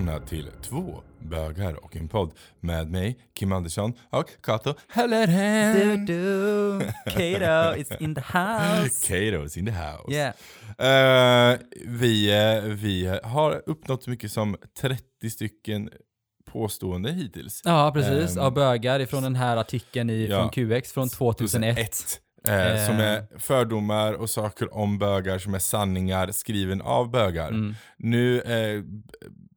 Välkomna till två bögar och en podd med mig, Kim Andersson och Kato Hallerhen. Du, du, Kato is in the house. Kato is in the house. Yeah. Eh, vi, eh, vi har uppnått så mycket som 30 stycken påståenden hittills. Ja, precis. Ehm, Av bögar ifrån den här artikeln i, ja. från QX från 2001. 2001. Eh, som är fördomar och saker om bögar som är sanningar skriven av bögar. Mm. Nu eh,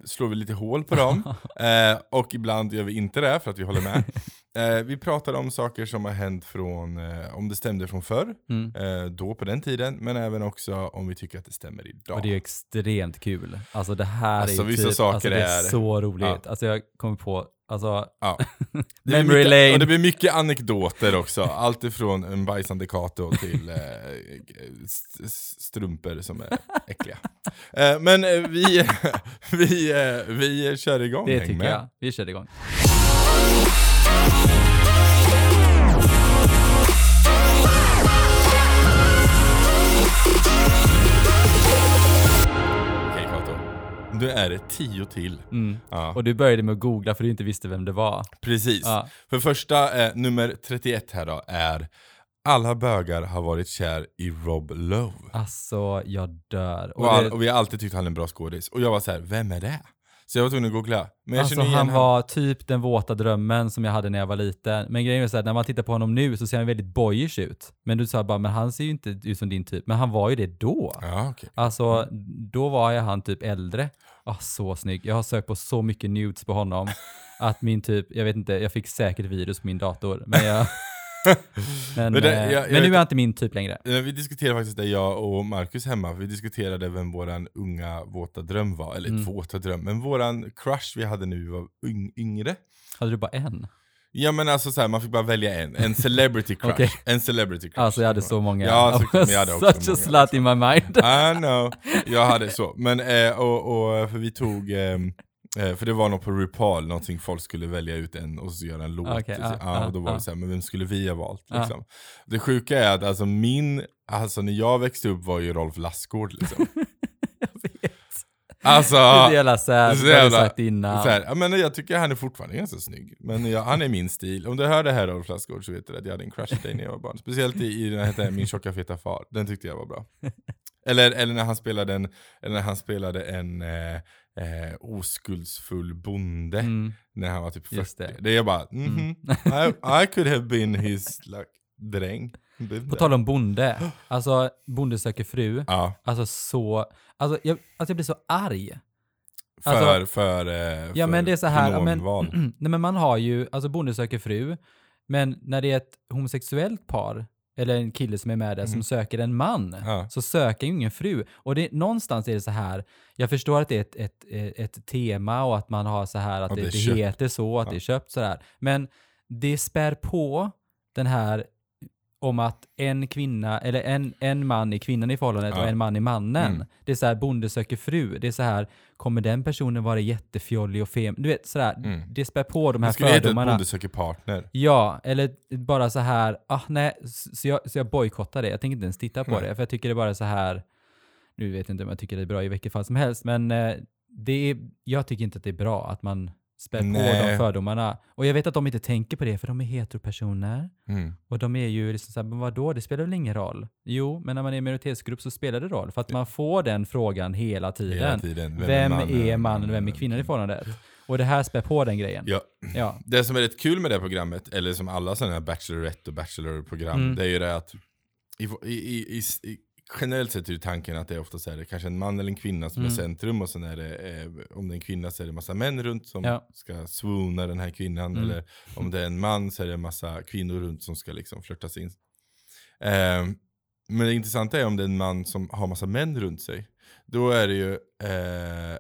slår vi lite hål på dem eh, och ibland gör vi inte det för att vi håller med. Eh, vi pratar om saker som har hänt från, eh, om det stämde från förr, Mm. eh, då på den tiden, men även också om vi tycker att det stämmer idag. Och det är extremt kul. Alltså det här Alltså, är typ, saker alltså, är, är- så roligt. Ja. Alltså jag kommer på, alltså, Ja. Memory mycket, lane. Och det blir mycket anekdoter också, allt ifrån en bajsande Kato till eh, st- st- strumpor som är äckliga. Eh, men eh, vi, vi, eh, vi kör igång, det tycker med. jag. Vi kör igång. Nu är det tio till. Mm. Ja, Och du började med att googla för du inte visste vem det var. precis. Ja. För första, eh, nummer 31 här då, är alla bögar har varit kär i Rob Lowe. Alltså, jag dör. Och, all, det- och vi har alltid tyckt han är en bra skådis. Och jag var så här, vem är det? Så jag var tvungen att googla. Men jag Alltså han han. var typ den våta drömmen som jag hade när jag var liten. Men grejen är så här, när man tittar på honom nu så ser han väldigt boyish ut. Men du sa bara, men han ser ju inte ut som din typ. Men han var ju det då. Ja, okej. Alltså, då var jag han typ äldre. Ah, så snygg. Jag har sökt på så mycket nudes på honom. att min typ, jag vet inte, jag fick säkert virus på min dator. Men jag... men, Men det- eh, jag- jag men nu är han inte min typ längre. Eh, Vi diskuterade faktiskt det, jag och Marcus hemma, vi diskuterade vem våran unga våta dröm var, eller Mm. våta dröm, men våran crush vi hade nu var yng yngre. Hade du bara en? Ja men alltså så här, man fick bara välja en, en celebrity crush. Okej. En celebrity crush. Alltså jag hade så många. Ja, så, men jag hade också such a slut in my mind. I know, jag hade så. Men, eh, och, och, för vi tog, ehm, eh, för det var något på RuPaul, någonting folk skulle välja ut en och så göra en låt. Så, ja, ja, och då var det ja. så här, men vem skulle vi ha valt? Liksom. Det sjuka är att alltså min, alltså när jag växte upp var ju Rolf Lassgård liksom. Alltså, Det är så jävla sad, så det jävla- sagt innan. så här, men jag tycker han är fortfarande ganska snygg. Men jag, han är min stil. Om du hör det här Rolf Lassgård så vet du att jag hade en crush dig när jag var barn. Speciellt i, i den här Min tjocka feta far. Den tyckte jag var bra. Eller, eller när han spelade en, eller när han spelade en eh, eh, oskuldsfull bonde Mm. när han var typ 40. Just Det. det. är bara, mhm, I, I could have been his like, dräng. På tal om bonde, alltså Bonde söker fru, Ja, alltså så, alltså jag, alltså jag blir så arg. för, Alltså- för, eh, Ja för men det är så här, men, nej men man har ju, alltså Bonde söker fru, men när det är ett homosexuellt par, eller en kille som är med där, som söker en man. Ja. så söker ju ingen fru. Och det, någonstans är det så här, jag förstår att det är ett, ett, ett, tema och att man har så här, att Ja, det, det heter så, att Ja. det är köpt sådär. Men det spär på den här om att en kvinna, eller en, en man är kvinnan i förhållandet Ja. och en man är mannen. Mm. Det är så här, bonde söker fru. Det är så här, kommer den personen vara jättefjollig och fem? Du vet, sådär, Mm. det spär på de här Det skulle heta fördomarna. Bonde söker partner. Ja, eller bara så här, ah, nej, så jag, så jag bojkottar det. Jag tänker inte ens titta på Nej. det, för jag tycker det är bara så här, nu vet jag inte om jag tycker det är bra i vilket fall som helst, men eh, det är, jag tycker inte att det är bra att man spär på Nej. de fördomarna. Och jag vet att de inte tänker på det, för de är heteropersoner. Mm. Och de är ju liksom såhär, men vadå, det spelar väl ingen roll? Jo, men när man är en minoritetsgrupp så spelar det roll, för att man får den frågan hela tiden. Hela tiden. Vem, är mannen och vem är kvinnan i förhållandet? Och det här spär på den grejen. Ja, Ja. det som är rätt kul med det programmet, eller som alla sådana här Bachelorette och Bachelor-program, Mm. det är ju det att i, i, i, i, generellt sett är tanken att det är ofta så här, kanske en man eller en kvinna som är Mm. centrum och sen är det, eh, om det är en kvinna så är det massa män runt som Ja. ska swoona den här kvinnan, Mm. eller om det är en man så är det massa kvinnor runt som ska liksom flörtas in. Eh, men det intressanta är om det är en man som har massa män runt sig, då är det ju eh,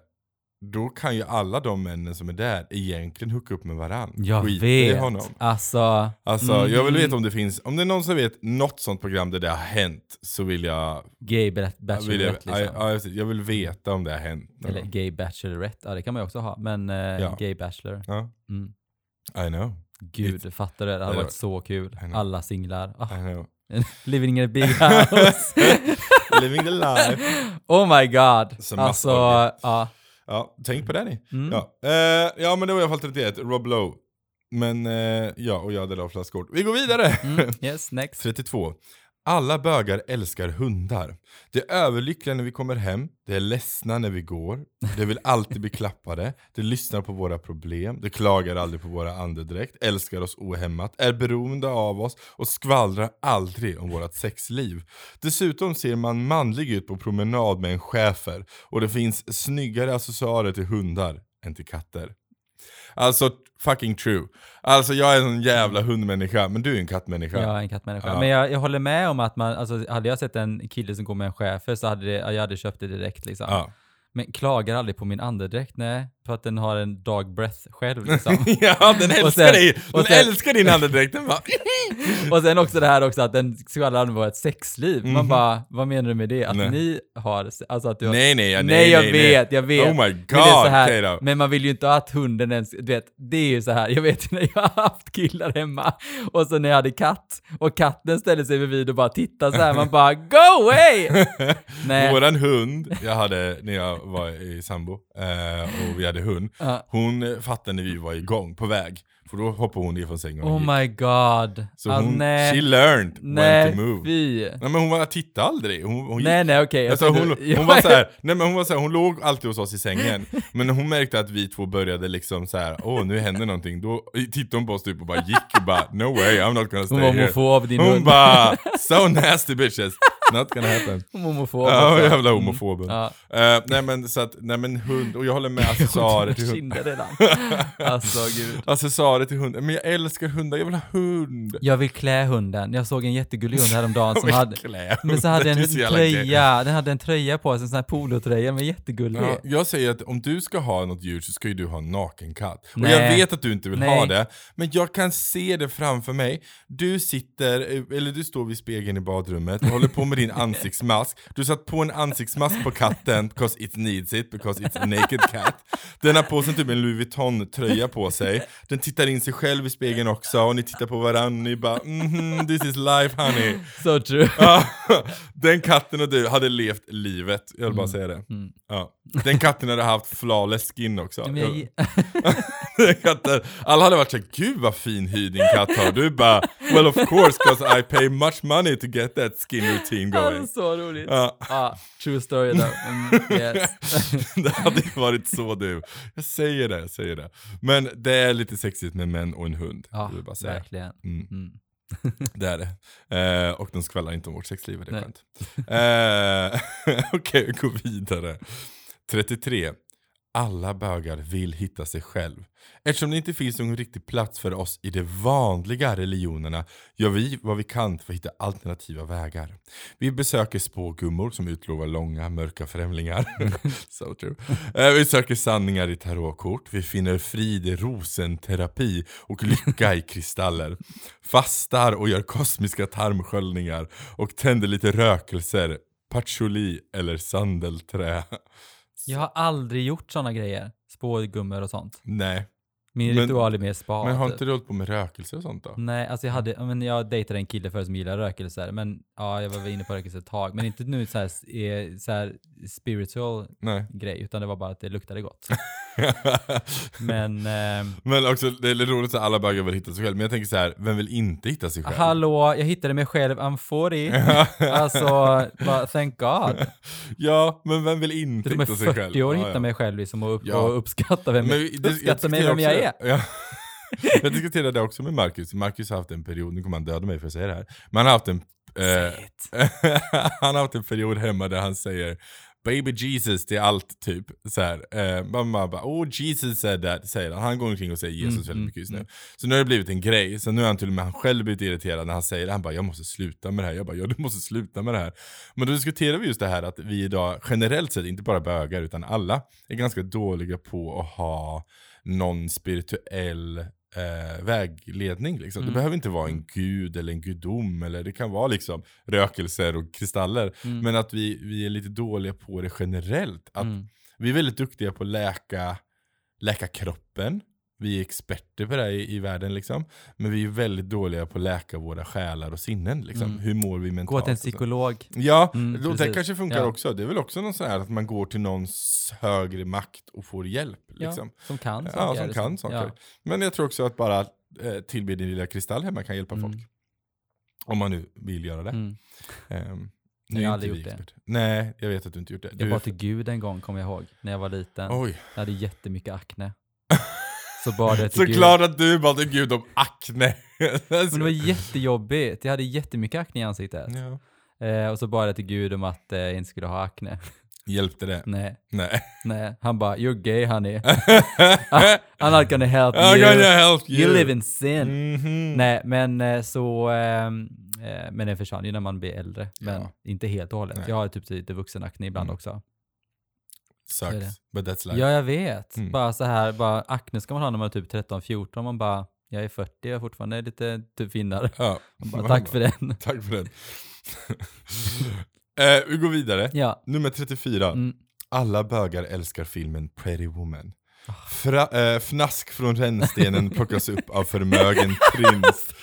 då kan ju alla de männen som är där egentligen hooka upp med varandra. Jag Skita i vet. honom. Alltså, Alltså mm, jag vill veta om det finns, om det är någon som vet något sånt program där det har hänt så vill jag, gay ba- jag vill, bachelorette jag, liksom. jag, jag vill veta om det har hänt. Eller gay bachelorette, ja det kan man ju också ha. Men eh, Ja. gay bachelor. Ja, Mm. I know, Gud, fattar du? Det hade varit så kul. I. Alla singlar. I know. living in a big house. Living the life. oh my god. Så alltså, ja. Ja, tänk på det ni. Mm. Ja. Eh, ja men det var i alla fall 31, Rob Lowe. Men eh, ja, och jag hade Lars Flaskort. Vi går vidare! Mm. Yes, next. 32. Alla bögar älskar hundar. De är överlyckliga när vi kommer hem, de är ledsna när vi går, de vill alltid bli klappade, de lyssnar på våra problem, de klagar aldrig på våra andedräkt, älskar oss ohämmat, är beroende av oss och skvallrar aldrig om vårt sexliv. Dessutom ser man manlig ut på promenad med en schäfer och det finns snyggare accessoarer till hundar än till katter. Alltså fucking true. Alltså jag är en jävla hundmänniska, men du är en kattmänniska. Jag är en kattmänniska. Ja. Men jag, jag håller med om att man, alltså hade jag sett en kille som går med en schäfer så hade det, jag hade köpt det direkt liksom. Ja. Men klagar aldrig på min andedräkt, nej. För att den har en dog breath själv liksom. ja, den älskar sen- dig! Den sen- älskar din andedräkt, den bara... Och sen också det här också att den skvallrar på ett sexliv. Man Mhm. bara, vad menar du med det? Att Nej. ni har, alltså att du har Nej nej, ja, Nej, nej, jag nej, vet, jag vet. Oh my god, Men, det är så här, men man vill ju inte att hunden ens, du vet, det är ju så här, jag vet när jag har haft killar hemma och så när jag hade katt och katten ställer sig bredvid och bara tittar så här, man bara go away! Nej. Våran hund, jag hade när jag var i sambo, eh, och vi hade hund, hon fattade när vi var igång, på väg. För då hoppade hon ner från sängen och Oh gick. my god. Så Alltså, hon, nej. she learned when nej, to move. fy. Nej men hon var, tittade aldrig, hon, hon gick. Nej, nej, okej. Alltså Jag hon, hon var så här, nej men hon var så här, hon låg alltid hos oss i sängen Men när hon märkte att vi två började liksom så här, åh nu händer någonting Då tittade hon på oss typ och bara gick och bara No way, I'm not gonna stay Hon var here homofob, din Hon hund. bara, so nasty bitches Not gonna happen Hon var homofob Ja, också. jävla Mm. homofoben Ja. Eh, Nej men så att, nej men hund, och jag håller med accessoarer till hund redan. Alltså gud. Accessoarer till hund, men jag älskar hundar, jag vill ha hund Jag vill klä hunden. Jag såg en jättegullig hund häromdagen som hade, klä men så hade hunden, en det gay. tröja, den hade en tröja på sig, en sån här polotröja, men jättegullig. Ja, jag säger att om du ska ha något djur så ska ju du ha en nakenkatt. Och Nej. jag vet att du inte vill Nej. ha det, men jag kan se det framför mig. Du sitter, eh, eller du står vid spegeln i badrummet och håller på med din ansiktsmask. Du satt på en ansiktsmask på katten because it needs it, because it's a naked cat. Den har på sig typ en Louis Vuitton-tröja på sig. Den tittar in sig själv i spegeln också, och ni tittar på varandra, ni bara mhm, this is life honey. So true. Ja, den katten och du hade levt livet, jag vill bara säga det. Mm. Ja. Den katten hade haft flawless skin också. Katten, alla hade varit såhär, gud vad fin hy din katt har. Du bara, well of course cause I pay much money to get that skin routine going. alltså, så roligt. Ja, Ja, true story though. Mm, yes. det hade varit så du. Jag säger det, jag säger det. Men det är lite sexigt med män och en hund. Ja, bara säga. verkligen. Mm. Mm. Det är det. Eh, och de skvallrar inte om vårt sexliv, det är skönt. Eh, Okej, vi går vidare. 33. Alla bögar vill hitta sig själv. Eftersom det inte finns någon riktig plats för oss i de vanliga religionerna gör vi vad vi kan för att hitta alternativa vägar. Vi besöker spågummor som utlovar långa, mörka främlingar. so true. Eh, vi söker sanningar i tarotkort. Vi finner frid i rosenterapi och lycka i kristaller. Fastar och gör kosmiska tarmsköljningar och tänder lite rökelser, patchouli eller sandelträ. Jag har aldrig gjort sådana grejer. Spågummor och sånt. Nej, Min Men- ritual är mer spa. men har typ. inte du hållit på med rökelser och sånt då? Nej, alltså jag hade, men jag dejtade en kille förut som gillar rökelser, men ja, jag var inne på rökelser ett tag, men inte nu så här, så här spiritual Nej. grej, utan det var bara att det luktade gott. Men, ehm, men också, det är roligt att alla bögar vill hitta sig själv, men jag tänker så här, vem vill inte hitta sig själv? hallå, jag hittade mig själv, I'm 40. Alltså, bara, thank God. ja, men vem vill inte Till och med hitta sig själv? 40 år Ja, hittar ja. mig själv liksom och, upp, Ja. och uppskattar vem, Men det- uppskattar mig vem jag är. Ja. Jag diskuterade det också med Marcus. Marcus har haft en period, nu kommer han döda mig för att säga det här. Men han har haft en, eh, han har haft en period hemma där han säger Baby Jesus till allt typ. Så här, eh, mamma bara oh Jesus said that, säger han. Han går omkring och säger Jesus Mm, väldigt mm, mycket just nu. mm. Så nu har det blivit en grej, så nu har han till och med han själv blivit irriterad när han säger det. Han bara jag måste sluta med det här. Jag bara ja du måste sluta med det här. Men då diskuterar vi just det här att vi idag generellt sett, inte bara bögar utan alla, är ganska dåliga på att ha någon spirituell eh, vägledning. Liksom. Det Mm. behöver inte vara en gud eller en gudom, eller det kan vara liksom rökelser och kristaller. Mm. Men att vi, vi är lite dåliga på det generellt. Att Mm. Vi är väldigt duktiga på att läka, läka kroppen. Vi är experter på det här i, i världen liksom. Men vi är väldigt dåliga på att läka våra själar och sinnen liksom. Mm. Hur mår vi mentalt? Gå till en psykolog. Ja, Mm, då, det kanske funkar Ja. också. Det är väl också något sånt här att man går till någons högre makt och får hjälp. Liksom. Ja, som kan saker. Ja, som liksom. kan saker. Ja. Men jag tror också att bara eh, tillbe din lilla kristall hemma kan hjälpa Mm. folk. Om man nu vill göra det. Mm. Jag nu är har aldrig gjort det. experter. Nej, jag vet att du inte gjort det. Jag Du bad är till Gud en gång, kommer jag ihåg, när jag var liten. Oj, Jag hade jättemycket akne. Så bad jag till Gud. såklart att du bad till Gud om akne. Men det var jättejobbigt. Jag hade jättemycket akne i ansiktet. ja. Eh, och så bad jag till Gud om att eh, jag inte skulle ha akne. Hjälpte det? Nej, Nej. nej. Han bara, you're gay honey. I'm not gonna help I'm you. gonna help you. You live in sin. Mhm. Nej, men eh, så... ehm, eh, men det försvann ju när man blir äldre. Men Ja. inte helt och hållet. Nej. Jag har typ lite vuxenakne ibland Mm. också. Sucks, det. but that's life. Ja, jag vet. Mm. Bara så här, bara akne ska man ha när man är typ 13-14. Man bara, jag är 40, jag är fortfarande lite typ finnare. Ja. Bara, tack för den. Tack för den. eh, vi går vidare. Ja. Nummer 34. Mm. Alla bögar älskar filmen Pretty Woman. Fra, eh, fnask från rännstenen plockas upp av förmögen prins.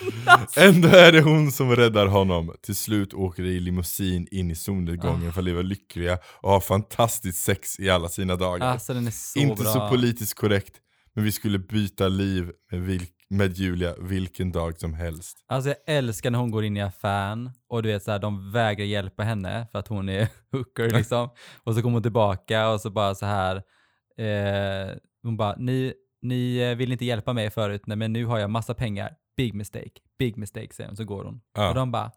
Ändå är det hon som räddar honom. Till slut åker de i limousin in i solnedgången för att leva lyckliga och ha fantastiskt sex i alla sina dagar. Alltså den är så Inte bra. så politiskt korrekt, men vi skulle byta liv med, vilk, med Julia vilken dag som helst. Alltså jag älskar när hon går in i affären och du vet så här, de vägrar hjälpa henne för att hon är hooker liksom. Och så kommer hon tillbaka och så bara så här, eh, hon bara, ni, ni eh, vill inte hjälpa mig förut, nej men nu har jag massa pengar. Big mistake, big mistake säger hon, så går hon. Ja. Och de bara,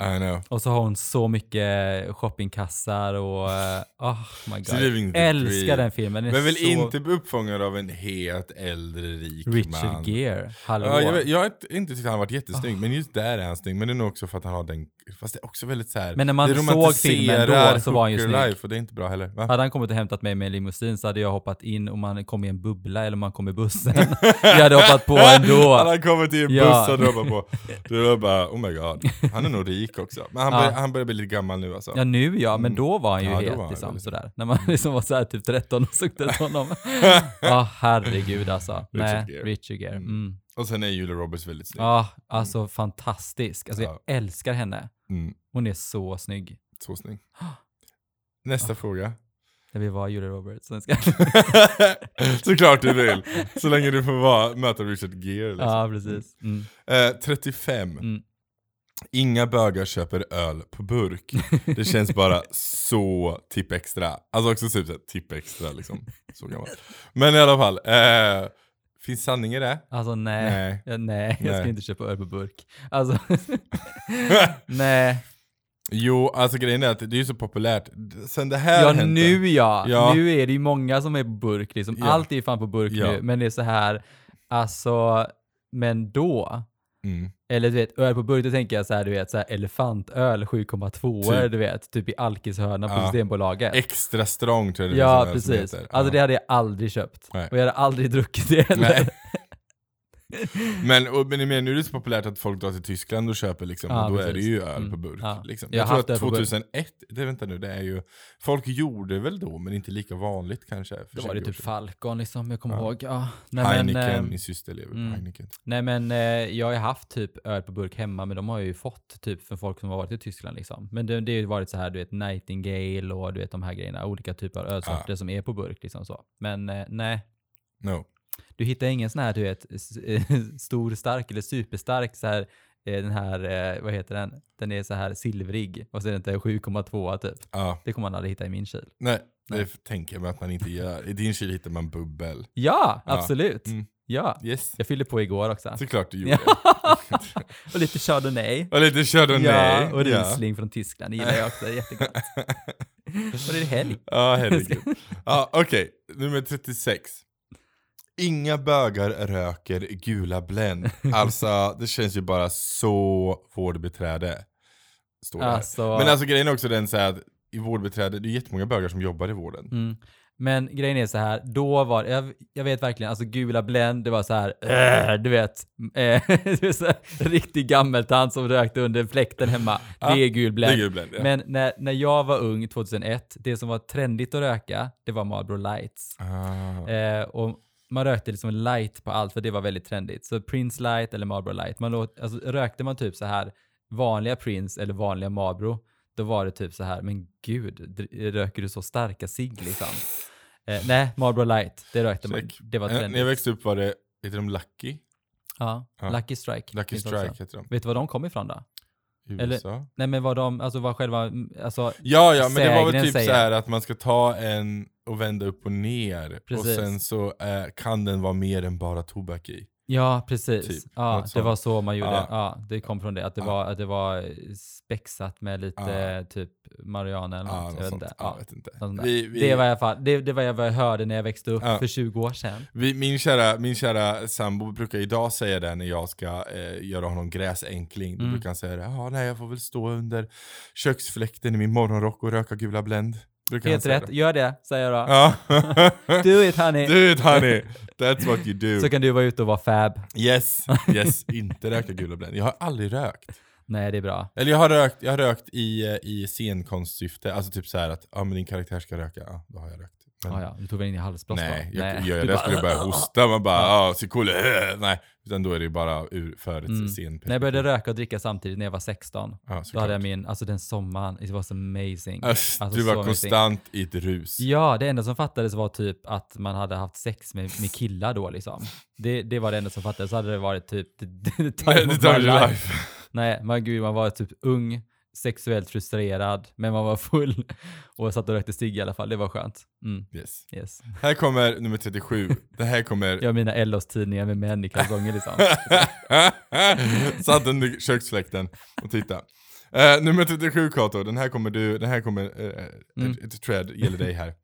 I know. och så har hon så mycket shoppingkassar och, eh, oh my god. the Älskar den filmen. Den Men väl så... inte bli uppfångad av en het äldre rik Richard man. Gere, hallå. Ja, jag, jag har inte- tyckt han varit jättesnygg, men just där är han snygg. Men det är nog också för att han har den, fast det är också väldigt så här. Men när man såg filmen då så var han ju snygg. och det är inte bra heller. Va? Hade han kommit och hämtat mig med en limousin så hade jag hoppat in om man kom i en bubbla eller man kom i bussen. jag hade hoppat på Han ändå. har kommit till en Ja. buss och droppar på. Du var bara, oh my god. Han är nog rik också. Men han, Ja. börjar, han börjar bli lite gammal nu alltså. Ja nu ja, men Mm. då var han ju Ja, var han liksom väldigt- sådär. När man liksom var såhär typ 13 och suktade efter honom. Ja herregud alltså. Nej, Richard Gere. Richard Gere. Mm. Mm. Och sen är Julia Roberts väldigt snygg. Ja, alltså fantastisk. Alltså jag Ja. älskar henne. Mm, Hon är så snygg. så snygg. Nästa fråga. Jag vill vara Julia Roberts. Såklart du vill. Så länge du får vara, möta Richard Gere. Liksom. ja, precis. Mm. Eh, 35. Mm. Inga bögar köper öl på burk. Det känns bara så tipp extra. Alltså också typ såhär, tipp extra liksom. Så gammal. Men i alla fall. Eh, finns sanning i det? Alltså nej. Nej. Ja, nej, jag ska Nej. inte köpa öl på burk. Alltså, nej. Jo, alltså grejen är att det är ju så populärt. Sen det här Ja hände- nu ja. Ja. Nu är det ju många som är på burk liksom. Ja. Allt är ju fan på burk Ja. nu. Men det är så här, alltså, men då, Mm. Eller du vet, öl på burk, då tänker jag så här, du vet, så här elefantöl 7,2 Typ. du vet, typ i alkishörnan på Ja. Systembolaget. Extra strong tror jag det Ja, precis. Alltså det hade jag aldrig köpt. Nej. Och jag hade aldrig druckit det heller. Men, och, men men nu är det så populärt att folk drar till Tyskland och köper liksom, Ja, och då är det precis. ju öl Mm. på burk. Ja. Liksom. Jag Jag, tror att öl på burk. 2001, det vänta nu, det är ju, folk gjorde väl då, men inte lika vanligt kanske. Då var det 20 år typ. Falcon liksom, jag kommer Ja. ihåg. Ja. Nej, Heineken, men, eh, min syster lever på mm. Heineken. Nej men eh, jag har ju haft typ öl på burk hemma, men de har jag ju fått typ för folk som har varit i Tyskland liksom. Men det, det har ju varit så här, du vet Nightingale och du vet de här grejerna, olika typer av ölsorter som är på burk liksom så. Men eh, nej, No. Du hittar ingen sån här, du vet, eh, stor stark eller superstark så här, eh, den här, eh, vad heter den? Den är så här silvrig och så är den inte 7,2 typ. Ja, Det kommer man aldrig hitta i min kyl. nej, Nej. det tänker jag mig att man inte gör. I din kyl hittar man bubbel. Ja, Ja. absolut. Mm. Ja. Yes, Jag fyllde på igår också. såklart du gjorde. Ja. och lite chardonnay. Och lite chardonnay. Ja, och Riesling från Tyskland, det gillar jag också, jättegott. och det är helg. Ja, herregud. Ja, Okej, nummer 36. Inga bögar röker gula Blend. Alltså, det känns ju bara så vårdbeträde. Står. Alltså, Men alltså grejen är också den så här att i vårdbeträde, det är jättemånga bögar som jobbar i vården. mm. Men grejen är så här, då var jag, jag vet verkligen, alltså gula Blend, det var så här, äh, du vet, är så här, riktig gammeltant som rökte under fläkten hemma. Ja, det är gul Blend. är gul Blend, ja. Men när, när jag var ung 2001, det som var trendigt att röka, det var Marlboro Lights. ah. Eh, och man rökte liksom light på allt för det var väldigt trendigt. Så Prince light eller Marlboro light. Man låt, alltså, rökte man typ så här vanliga Prince eller vanliga Marlboro, då var det typ så här, men gud, röker du så starka cigg liksom? Eh, nej, Marlboro light, det rökte man. Check. Det var Eh, När jag trendigt. växte upp var det, heter de Lucky? Ja, Ja. Lucky Strike. Lucky. Strike heter de. Vet du var de kom ifrån då? Eller- USA? Nej men vad de, alltså vad själva, alltså Ja, ja, men det var väl typ säger. så här att man ska ta en och vända upp och ner. Och Precis. sen så eh, kan den vara mer än bara tobak i. Ja, precis. Typ, ja, det var så man gjorde. Ja. Ja. det kom från det. Att det, Ja. var, att det var spexat med lite Ja. typ marijuana eller något. något jag vet sånt. inte. Ja, Ja, vet inte. Vi, vi, Det var i alla fall, det, det var jag vad jag hörde när jag växte upp för 20 år sedan. vi, min, kära, min kära sambo brukar idag säga det när jag ska eh, göra honom gräsänkling. Då Mm. brukar han säga det, ja nej jag får väl stå under köksfläkten i min morgonrock och röka gula Blend. Helt rätt, Det. gör det, säger jag då. Ja. Do it honey. Do it honey, that's what you do. Så kan du vara ute och vara fab. Yes, yes, inte röka gula Blend. Jag har aldrig rökt. Nej, det är bra. Eller jag har rökt, jag har rökt i, eh, i scenkonstsyfte, alltså typ så här att ja men din karaktär ska röka, ja då har jag rökt. Men, Ja, ja, du tog väl in i halsblås då? Nej, jag, Nej. jag det bara- skulle jag börja hosta, man bara ja, så cool, nej. Utan då är det ju bara ur, för ett Mm. scen När jag började röka och dricka samtidigt när jag var 16, ja, då hade jag min, alltså den sommaren, it was amazing. Alltså, Alltså, du var amazing. konstant i ett rus. Ja, det enda som fattades var typ att man hade haft sex med, med killar då liksom. Det, det var det enda som fattades. Så hade det varit typ the, time Nej, of my life. life. Nej, man, gud, man var typ ung, sexuellt frustrerad, men man var full och satt och rökte cigg i alla fall. Det var skönt. Mm, Yes. yes. Här kommer nummer 37. Det här kommer... Jag har mina LOs-tidningar med män i kalsonger liksom. Satt under köksfläkten och titta. Uh, nummer 37 Kato, den här kommer du, den här kommer, uh, Mm. ett, ett gäller dig här.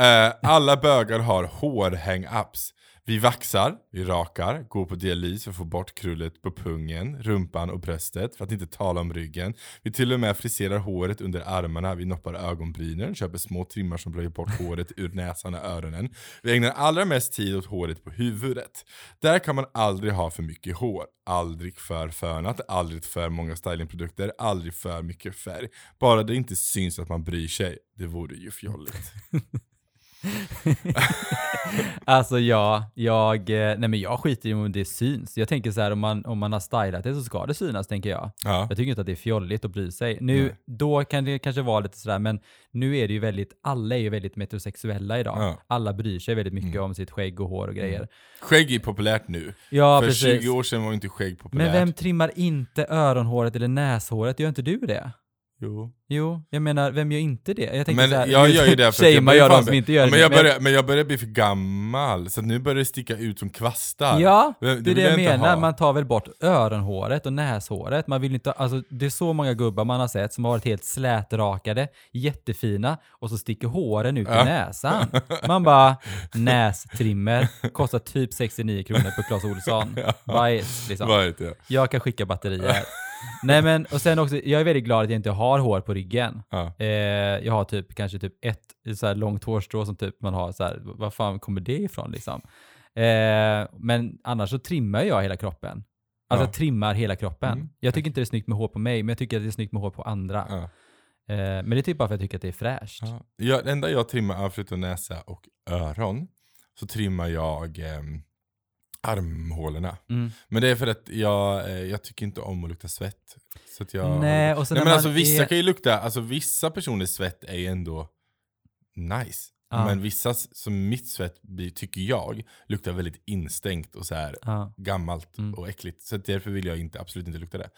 Eh, alla bögar har hårhäng-ups. Vi vaxar, vi rakar, går på dialys för att få bort krullet på pungen, rumpan och bröstet, för att inte tala om ryggen. Vi till och med friserar håret under armarna, vi noppar ögonbrynen, köper små trimmar som röjer bort håret ur näsan och öronen. Vi ägnar allra mest tid åt håret på huvudet. Där kan man aldrig ha för mycket hår. Aldrig för fönat, aldrig för många stylingprodukter, aldrig för mycket färg. Bara det inte syns att man bryr sig. Det vore ju fjolligt. Alltså ja, jag, eh, nej men jag skiter i om det syns. Jag tänker så här, om man, om man har stylat det så ska det synas tänker jag. Ja. Jag tycker inte att det är fjolligt att bry sig. Nu, Nej. då kan det kanske vara lite sådär, men nu är det ju väldigt, alla är ju väldigt metrosexuella idag. Ja. Alla bryr sig väldigt mycket Mm. om sitt skägg och hår och grejer. Skägg är populärt nu. Ja, För precis. 20 år sedan var inte skägg populärt. Men vem trimmar inte öronhåret eller näshåret? Gör inte du det? Jo. Jo, jag menar, vem gör inte det? Jag tänker Men så här, jag gör ju det för att jag börjar de som inte gör men det. jag, börjar, men jag börjar bli för gammal, så nu börjar det sticka ut som kvastar. Ja, Det- det, är det jag menar. Man tar väl bort öronhåret och näshåret. Man vill inte, alltså, det är så många gubbar man har sett som har varit helt slätrakade, jättefina, och så sticker håren ut Ja. i näsan. Man bara, nästrimmer, kostar typ 69 kronor på Clas Ohlson. Bajs, liksom. Det? Jag kan skicka batterier. Nej men, och sen också, jag är väldigt glad att jag inte har hår på ryggen. Ja. Eh, jag har typ kanske typ ett så här långt hårstrå som typ man har så här, vad fan kommer det ifrån liksom? Eh, men annars så trimmar jag hela kroppen. Alltså Ja. jag trimmar hela kroppen. Mm. Jag tycker inte det är snyggt med hår på mig, men jag tycker att det är snyggt med hår på andra. Ja. Eh, men det är typ bara för att jag tycker att det är fräscht. Ja. Jag, det enda jag trimmar förutom näsa och öron, så trimmar jag ehm, armhålorna. Mm. Men det är för att jag, eh, jag tycker inte om att lukta svett. Så att jag, Nej, och sen Nej men alltså vissa är- kan ju lukta, alltså vissa personers svett är ju ändå nice. Ja. Men vissa, som mitt svett blir, tycker jag, luktar väldigt instängt och så här Ja. gammalt Mm. och äckligt. Så därför vill jag inte, absolut inte lukta det.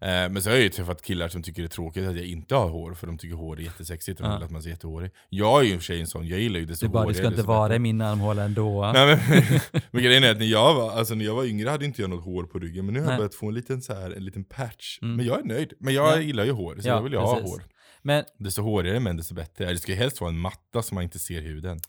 Eh, men så har jag ju träffat killar som tycker det är tråkigt att jag inte har hår, för de tycker hår är jättesexigt och de vill att man ser jättehårig. Jag är ju i och för sig en sån, jag gillar ju desto Du bara, det hårigare, ska inte vara i min armhåla ändå. Nej, men, men grejen är att när jag, var, alltså, när jag var yngre hade inte jag något hår på ryggen, men nu har jag börjat få en liten, så här, en liten patch. Mm. Men jag är nöjd. Men jag Ja. gillar ju hår, så Ja, jag vill ju ha hår. Men, Desto hårigare män desto bättre. Det ska ju helst vara en matta så man inte ser huden.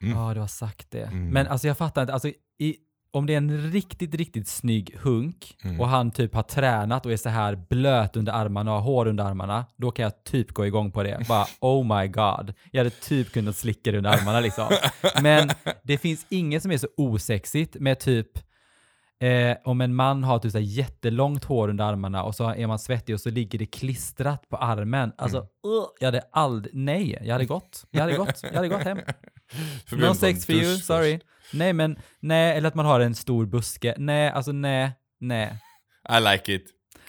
ja Mm. du har sagt det. Mm. Men alltså jag fattar inte, alltså i, om det är en riktigt, riktigt snygg hunk Mm. och han typ har tränat och är så här blöt under armarna och har hår under armarna, då kan jag typ gå igång på det. Bara oh my god. Jag hade typ kunnat slicka det under armarna liksom. Men det finns inget som är så osexigt med typ Eh, om en man har typ så här jättelångt hår under armarna och så är man svettig och så ligger det klistrat på armen. Alltså, Mm. uh, jag hade aldrig, nej, jag hade gått. Jag hade gått, jag hade gått hem. No sex for you, sorry. Nej, men nej, eller att man har en stor buske. Nej, alltså nej, nej. I like it.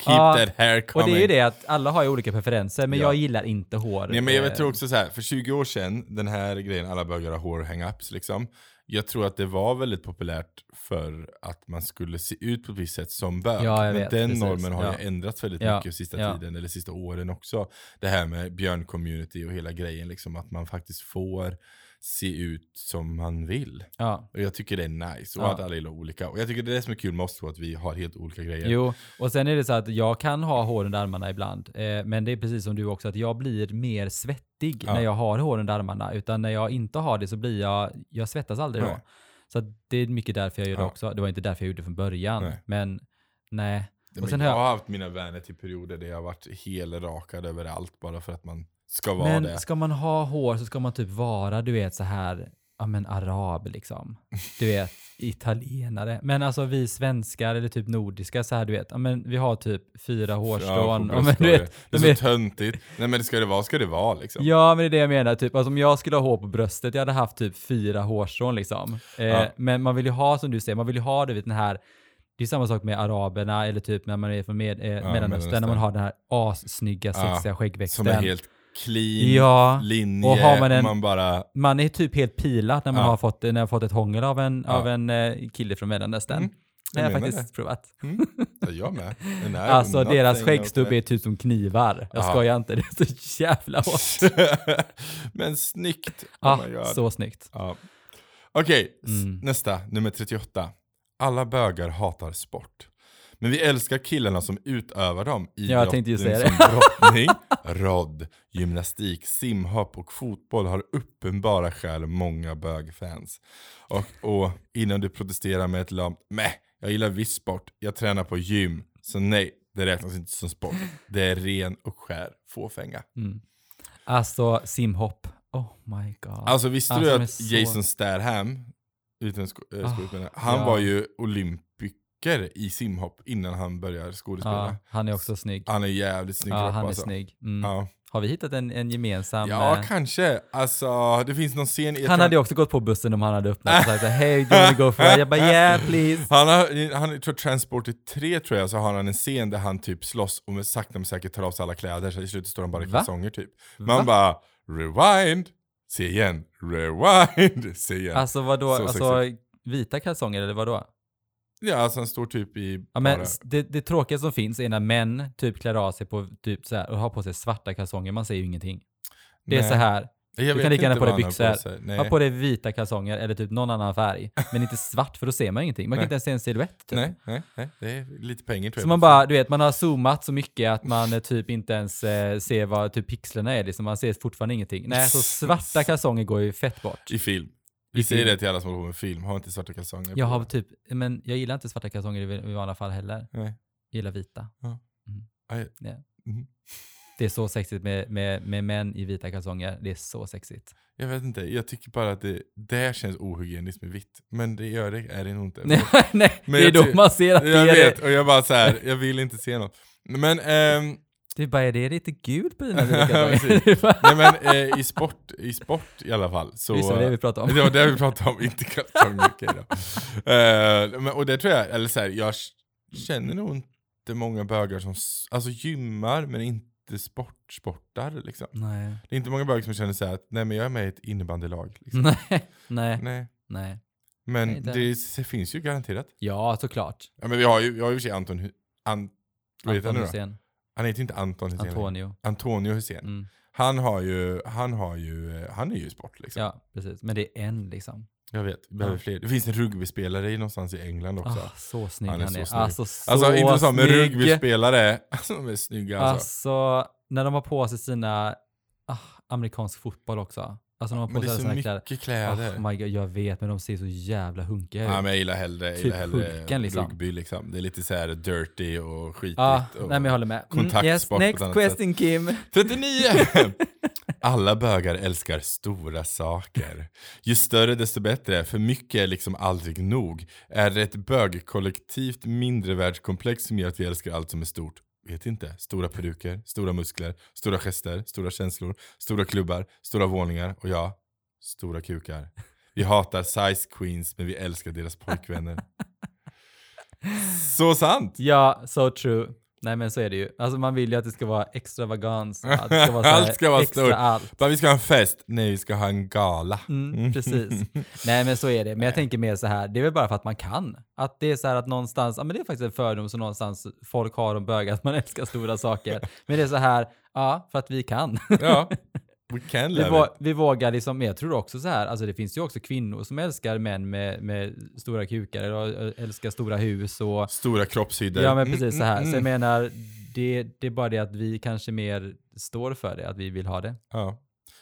Keep Ja, that hair Och coming. det är ju det att alla har ju olika preferenser, men Ja. jag gillar inte hår. Nej men jag Eh, tror också så här, för 20 år sedan, den här grejen, alla började göra hår hang-ups liksom. Jag tror att det var väldigt populärt för att man skulle se ut på ett visst sätt som bög. Ja, men vet, den precis. normen har Ja. ju ändrats väldigt Ja, mycket sista ja. tiden, eller sista åren också. Det här med björn-community och hela grejen, liksom att man faktiskt får se ut som man vill. Ja, Och jag tycker det är nice, och Ja. att alla gillar olika. Och jag tycker det är det som är kul med oss två, att vi har helt olika grejer. jo. Och sen är det så att jag kan ha hår under armarna ibland, eh, men det är precis som du också, att jag blir mer svettig Ja. när jag har hår under armarna, utan när jag inte har det så blir jag, jag svettas aldrig Nej. då. Så det är mycket därför jag gör det också. Det var inte därför jag gjorde det från början, Nej. men nej. Men jag har haft mina vänner till perioder där jag har varit helrakad överallt bara för att man ska vara Men det. ska man ha hår så ska man typ vara, du vet så här, ja men arab liksom. Du vet, italienare. Men alltså vi svenskar eller typ nordiska så här, du vet, ja men vi har typ fyra hårstrån. Ja, men du vet, det är så töntigt. Nej men det ska det vara, ska det vara liksom. ja men det är det jag menar, typ, alltså om jag skulle ha hår på bröstet, jag hade haft typ fyra hårstrån liksom. Eh, Ja. Men man vill ju ha, som du säger, man vill ju ha du vet, den här det är samma sak med araberna eller typ när man är från med, eh, Mellanöstern, när man har den här assnygga, Ja, sexiga skäggväxten. Som är helt clean, Ja, linje, och har man en- man bara... Man är typ helt pilad när man Ja. har fått, när har fått ett hångel av en, Ja. av en eh, kille från Mellanöstern. Mm, det har jag faktiskt provat. Mm, ja, jag med. Alltså deras skäggstubb är typ som knivar. Jag Ja. skojar inte, det är så jävla hårt. Men snyggt. Ja, Oh God. så snyggt. Ja. Okej, s- Mm. nästa, nummer 38. Alla bögar hatar sport. Men vi älskar killarna som utövar dem. jag tänkte ju säga det. som brottning, rodd, gymnastik, simhopp och fotboll har uppenbara skäl många bögfans. Och, och innan du protesterar med ett lamt Mäh, jag gillar viss sport, jag tränar på gym, så nej, det räknas inte som sport. Det är ren och skär fåfänga. Mm. Alltså simhopp. Oh my god. Alltså visste Alltså, du att så- Jason Statham, utan sko- skådespelare, han ja. var ju olympiker i simhopp innan han började skådespela. ja, han är också snygg. Han är jävligt snygg Ja, han är alltså. snygg. Mm. Ja, Har vi hittat en, en gemensam... ja eh, kanske. Alltså det finns någon scen... han hade ju också gått på bussen om han hade öppnat och sagt Hey, do you wanna go for it? Jag bara yeah please. Han har, han, jag tror Transported 3 tror jag, så har han en scen där han typ slåss och med sakta men säkert tar av sig alla kläder, så i slutet står han bara i Va? kalsonger typ. Va? Man bara, rewind, se igen, rewind, se igen. Alltså vadå, Så alltså vita kalsonger eller vadå? Ja, alltså han står typ i Ja, men bara... det, det tråkiga som finns är när män typ klär av sig på typ så här och har på sig svarta kalsonger, man ser ju ingenting. Det är Nej. så här, Jag du kan lika gärna på dig byxor. Nej. ha på dig vita kalsonger eller typ någon annan färg, men inte svart för då ser man ingenting. Man kan inte ens se en silhuett. Typ. Nej, nej, nej, det är lite pengar tror jag. Så man bara, du vet, man har zoomat så mycket att man eh, typ inte ens eh, ser vad typ pixlarna är, liksom. man ser fortfarande ingenting. Nej, så svarta kalsonger går ju fett bort. I film. Vi säger det till alla som håller på med film, ha inte svarta kalsonger. Jag har typ, men jag gillar inte svarta kalsonger i, vanliga fall heller. Nej. Jag gillar vita. Ja. Mhm. Det är så sexigt med, med, med män i vita kalsonger. Det är så sexigt. Jag vet inte, jag tycker bara att det, det känns ohygieniskt med vitt. Men det gör det, är det nog inte. Nej, nej det är jag då man ser att det jag är vet, det. och jag bara så här, jag vill inte se något. Men, ehm, Det är bara, är det lite gult på dina. Det nej men eh, i, sport, i sport i alla fall så... Visst var det vi pratade om? Det var det vi pratade om, inte okej då. Eh, men, och det tror jag, eller så här, jag känner nog inte många bögar som alltså gymmar men inte sport, sportar liksom. Nej. Det är inte många bögar som känner så här att nej men jag är med i ett innebandylag. Liksom. Nej, nej, Nej. nej. Men Nej, det- det, det finns ju garanterat. Ja, såklart. Ja men vi har ju, vi har ju för sig Anton, Hu- Anton? Hussein. Han heter inte Anton Hussein. Antonio. Antonio Hussein. Mm. Han har ju, han har ju, han är ju sport liksom. Ja, precis. Men det är en liksom. Jag vet, vi behöver fler. Det finns en rugbyspelare i någonstans i England också. Ah, så snygg Han han är är. så snygg. Alltså så alltså inte så, men rugbyspelare, alltså de är snygga alltså. Alltså, när de har på sig sina, ah, amerikansk fotboll också. Alltså de har på men det är sig sina kläder. mycket kläder. Oh my god, jag vet, men de ser så jävla hunkiga ut. Ja men jag gillar hellre, jag Typ gillar hellre Hulken, liksom. rugby liksom. Det är lite så här dirty och skitigt. Ja, och nej men jag håller med. Mm, yes, på next question Kim. 39! Alla bögar älskar stora saker. Ju större desto bättre, för mycket är liksom aldrig nog. Är det ett bögkollektivt mindrevärldskomplex som gör att vi älskar allt som är stort? Vet inte. Stora peruker, stora muskler, stora gester, stora känslor, stora klubbar, stora våningar och ja, stora kukar. Vi hatar size queens, men vi älskar deras pojkvänner. Så sant! Ja, so true. Nej men så är det ju. Alltså man vill ju att det ska vara extravagans. Att det ska vara här Allt ska vara extra stort. allt. Bara, vi ska ha en fest. Nej, vi ska ha en gala. Mm, precis. Nej men så är det. Men jag tänker mer så här, det är väl bara för att man kan. Att det är så här att någonstans, ja men det är faktiskt en fördom som någonstans folk har om bögar, att man älskar stora saker. Men det är så här, ja, för att vi kan. Ja, we can Vi, love vå- it. vi vågar liksom, men jag tror också så här, alltså det finns ju också kvinnor som älskar män med, med stora kukar och älskar stora hus och Stora kroppshydder. Ja men Mm, precis så mm, här. Så jag mm. menar, det, det är bara det att vi kanske mer står för det, att vi vill ha det. Ja.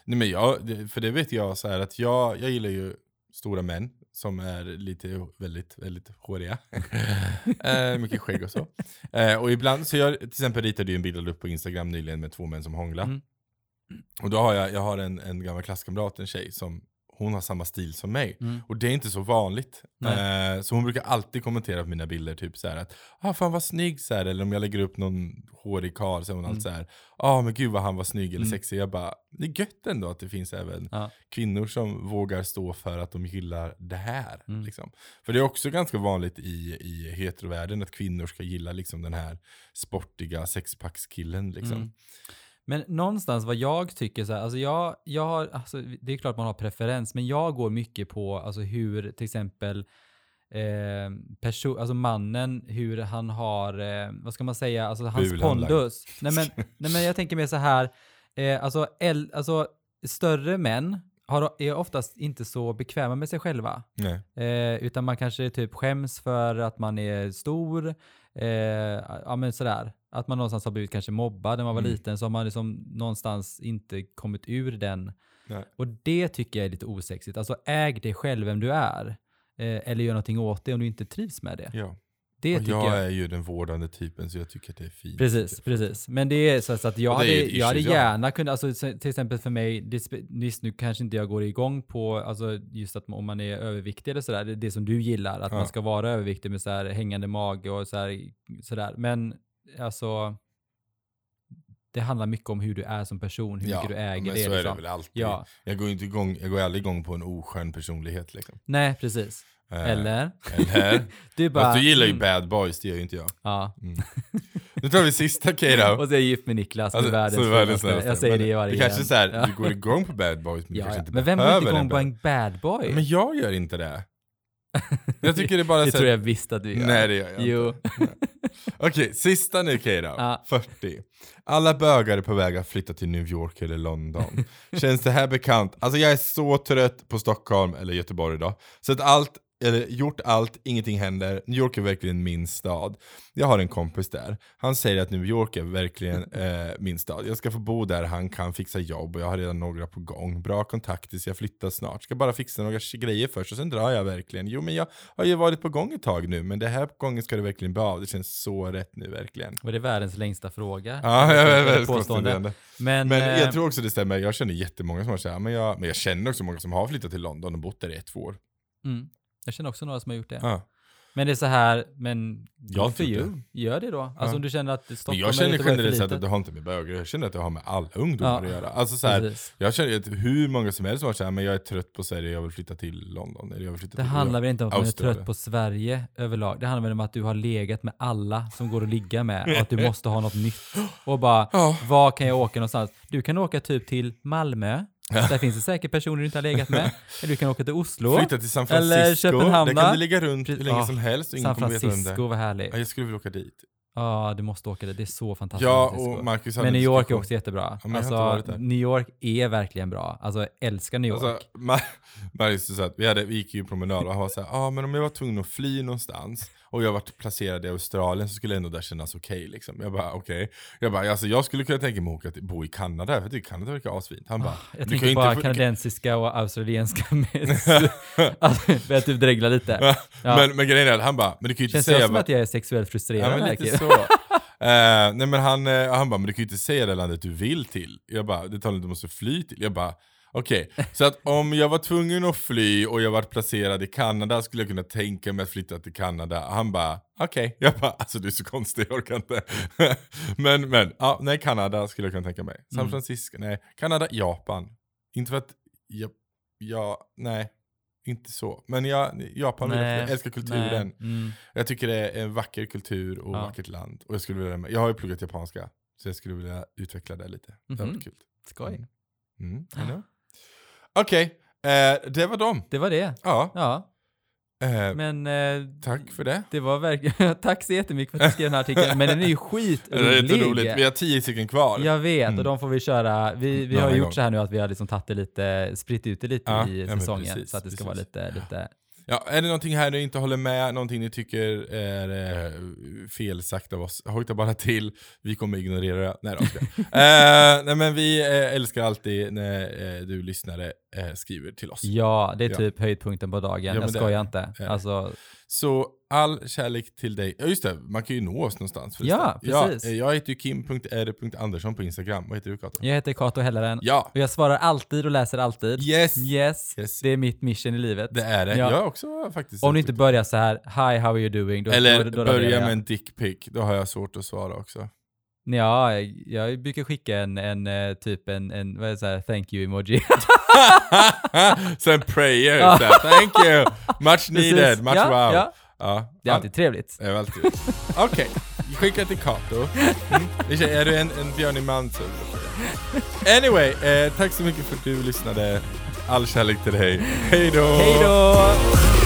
Nej, men jag, för det vet jag så här att jag, jag gillar ju stora män som är lite väldigt, väldigt håriga. eh, mycket skägg och så. Eh, och ibland, så jag till exempel ritade ju en bild upp på Instagram nyligen med två män som hånglar. Mm. Och då har jag, jag har en, en gammal klasskamrat, en tjej, som hon har samma stil som mig. Mm. Och det är inte så vanligt. Eh, så hon brukar alltid kommentera på mina bilder, typ så här att ah, fan vad snygg så här. Eller om jag lägger upp någon hårig karl så är hon Mm. alltid så här ah men gud vad han var snygg eller Mm. sexig. Jag bara, det är gött ändå att det finns även Ja. kvinnor som vågar stå för att de gillar det här. Mm. Liksom. För det är också ganska vanligt i, i heterovärlden att kvinnor ska gilla liksom den här sportiga sexpackskillen. Liksom. Men någonstans vad jag tycker så här, alltså jag, jag har, alltså det är klart man har preferens, men jag går mycket på alltså hur till exempel eh, perso- alltså mannen, hur han har, eh, vad ska man säga, alltså hans Bulan pondus. Nej men, nej men jag tänker mer så här, eh, alltså, el, alltså större män har, är oftast inte så bekväma med sig själva. Eh, utan man kanske typ skäms för att man är stor. Eh, ja men sådär. Att man någonstans har blivit kanske mobbad när man var Mm. liten. Så har man liksom någonstans inte kommit ur den. Nej. Och det tycker jag är lite osexigt. Alltså äg dig själv vem du är. Eh, eller gör någonting åt det om du inte trivs med det. Ja. Det Och jag jag. är ju den vårdande typen så jag tycker att det är fint. Precis, precis. Men det är så så att jag hade, jag hade ja. gärna kunnat, alltså så- till exempel för mig, visst nu kanske inte jag går igång på, alltså just att om man är överviktig eller sådär, det, det som du gillar, att Ja. man ska vara överviktig med så här hängande mage och så här, sådär. Men alltså, det handlar mycket om hur du är som person, hur mycket du äger men det. så är det liksom. väl alltid. Ja, Jag går inte igång, jag går aldrig igång på en oskön personlighet liksom. nej precis. Eh, Eller? Eller? Du bara, Fast du gillar ju mm, bad boys, det gör ju inte jag. Ja. Mm. Nu tar vi sista Kato. Och så är jag gift med Niklas, Alltså, världens snällaste. Jag säger det varje Det kanske är såhär, Ja. du går igång på bad boys men Ja, kanske ja. inte Men vem går inte igång på en bad boy? Men jag gör inte det. Jag tycker det bara det så tror jag visst att du gör. Nej det gör jag Jo. inte. Okej, sista nu Kato. Ja. 40. Alla bögar är på väg att flytta till New York eller London. Känns det här bekant? Alltså jag är så trött på Stockholm eller Göteborg idag. Så att allt, eller gjort allt, ingenting händer. New York är verkligen min stad. Jag har en kompis där. Han säger att New York är verkligen eh, min stad. Jag ska få bo där, han kan fixa jobb och jag har redan några på gång. Bra kontakter så jag flyttar snart. Ska bara fixa några grejer först och sen drar jag verkligen. Jo men jag har ju varit på gång ett tag nu men det här gången ska det verkligen bli av. Det känns så rätt nu verkligen. Var det världens längsta fråga? Ja, jag är väldigt påstående. Men, Men eh, jag tror också det stämmer, jag känner jättemånga som har sagt, men jag, men jag känner också många som har flyttat till London och bott där i ett, två år. mm, jag känner också några som har gjort det. Ja. Men det är så här, men Jag good for you. Gör det då. Alltså Ja. om du känner att Stockholm Men jag känner är generellt sett att det har inte med bögar jag känner att det har med alla ungdomar Ja, att göra. Alltså så här, jag känner att hur många som helst som har sagt, men jag är trött på Sverige, jag vill flytta till London. Eller jag vill flytta Det till handlar väl inte om att man är Australien. trött på Sverige överlag. Det handlar väl om att du har legat med alla som går att ligga med och att du måste ha något nytt. Och bara, Ja. var kan jag åka någonstans? Du kan åka typ till Malmö. Där finns det säkert personer du inte har legat med. Eller du kan åka till Oslo. Flytta till San Eller Francisco, Köpenhamn, där kan du ligga runt hur länge Ja, som helst och ingen San Francisco, vad härligt. Ja, jag skulle vilja åka dit. Ja, du måste åka dit. Det är så fantastiskt. Ja, och Marcus Men en New York är också jättebra. varit alltså. New York är verkligen bra. Alltså, jag älskar New York. Alltså, Ma- Marius sa att vi, hade, vi gick ju promenad och han var såhär, ja ah, men om jag var tvungen att fly någonstans och jag varit placerad i Australien så skulle ändå där kännas okej liksom. Jag bara okej. Jag bara alltså jag skulle kunna tänka mig att åka till, bo i Kanada, för jag tycker Kanada verkar asfint. Han bara, Ah, jag tänker kan bara inte kanadensiska och australienska med... alltså, börjar typ dregla lite. Ja. men, men grejen är att han bara, men du kan ju inte Känns säga det som att jag är sexuellt Ja frustrerad? men här, lite så. Eh, nej men han, eh, han bara, men du kan ju inte säga det landet du vill till. Jag bara, det talar du måste fly till. Jag bara, okej. Så att om jag var tvungen att fly och jag var placerad i Kanada skulle jag kunna tänka mig att flytta till Kanada. Han bara, okej. Jag bara, alltså du är så konstig, jag orkar inte. men, men, ja, nej Kanada skulle jag kunna tänka mig. San Mm. Francisco, nej. Kanada, Japan. Inte för att, ja, ja nej. inte så. Men jag, Japan, vill jag, älskar kulturen. Nej. Mm. Jag tycker det är en vacker kultur och Ja. vackert land. Och jag skulle vilja, jag har ju pluggat japanska, så jag skulle vilja utveckla det lite. Det hade varit kul. Skoj. Mm, Okej, eh, det var dem. Det var det. Ja, Ja, eh, men eh, tack för det. det var verkligen... Tack så jättemycket för att du skrev den här artikeln. Men den är ju Det är lite roligt. skitrolig. Vi har tio stycken kvar. Jag vet, Mm. och de får vi köra. Vi, vi har gjort gång. så här nu att vi har liksom tagit det lite, spritt ut det lite Ja, i ja, säsongen. precis, så att det ska vara lite, lite... Ja, är det någonting här ni inte håller med, någonting ni tycker är eh, fel sagt av oss, hojta bara till. Vi kommer ignorera det. Nej då, eh, Nej men vi eh, älskar alltid när eh, du lyssnare eh, skriver till oss. Ja, det är Ja. typ höjdpunkten på dagen. Ja, jag skojar det. inte. Alltså, Så all kärlek till dig. Ja just det, man kan ju nå oss någonstans. förresten. Ja, precis. eh, jag heter ju kim.r.andersson på Instagram. Vad heter du Kato? jag heter Kato Helleren. Ja, Och jag svarar alltid och läser alltid. yes! Yes, Yes. det är mitt mission i livet. Det är det. Ja. Jag också faktiskt Om du inte börjar så här, hi how are you doing? Då, Eller då, då börja med en dickpic, då har jag svårt att svara också. Ja, jag, brukar skicka en, en eh, typ en, en vad är det så här, thank you emoji. Sen prayer, Ja. så här, thank you! Much needed, much ja, wow. Ja, Ja. det är alltid trevligt. Det är alltid. Okej, skicka till Kato. Mm. Är- du en, en björnig man så... Anyway, eh, tack så mycket för att du lyssnade. All kärlek till dig. Hej då! Hej då!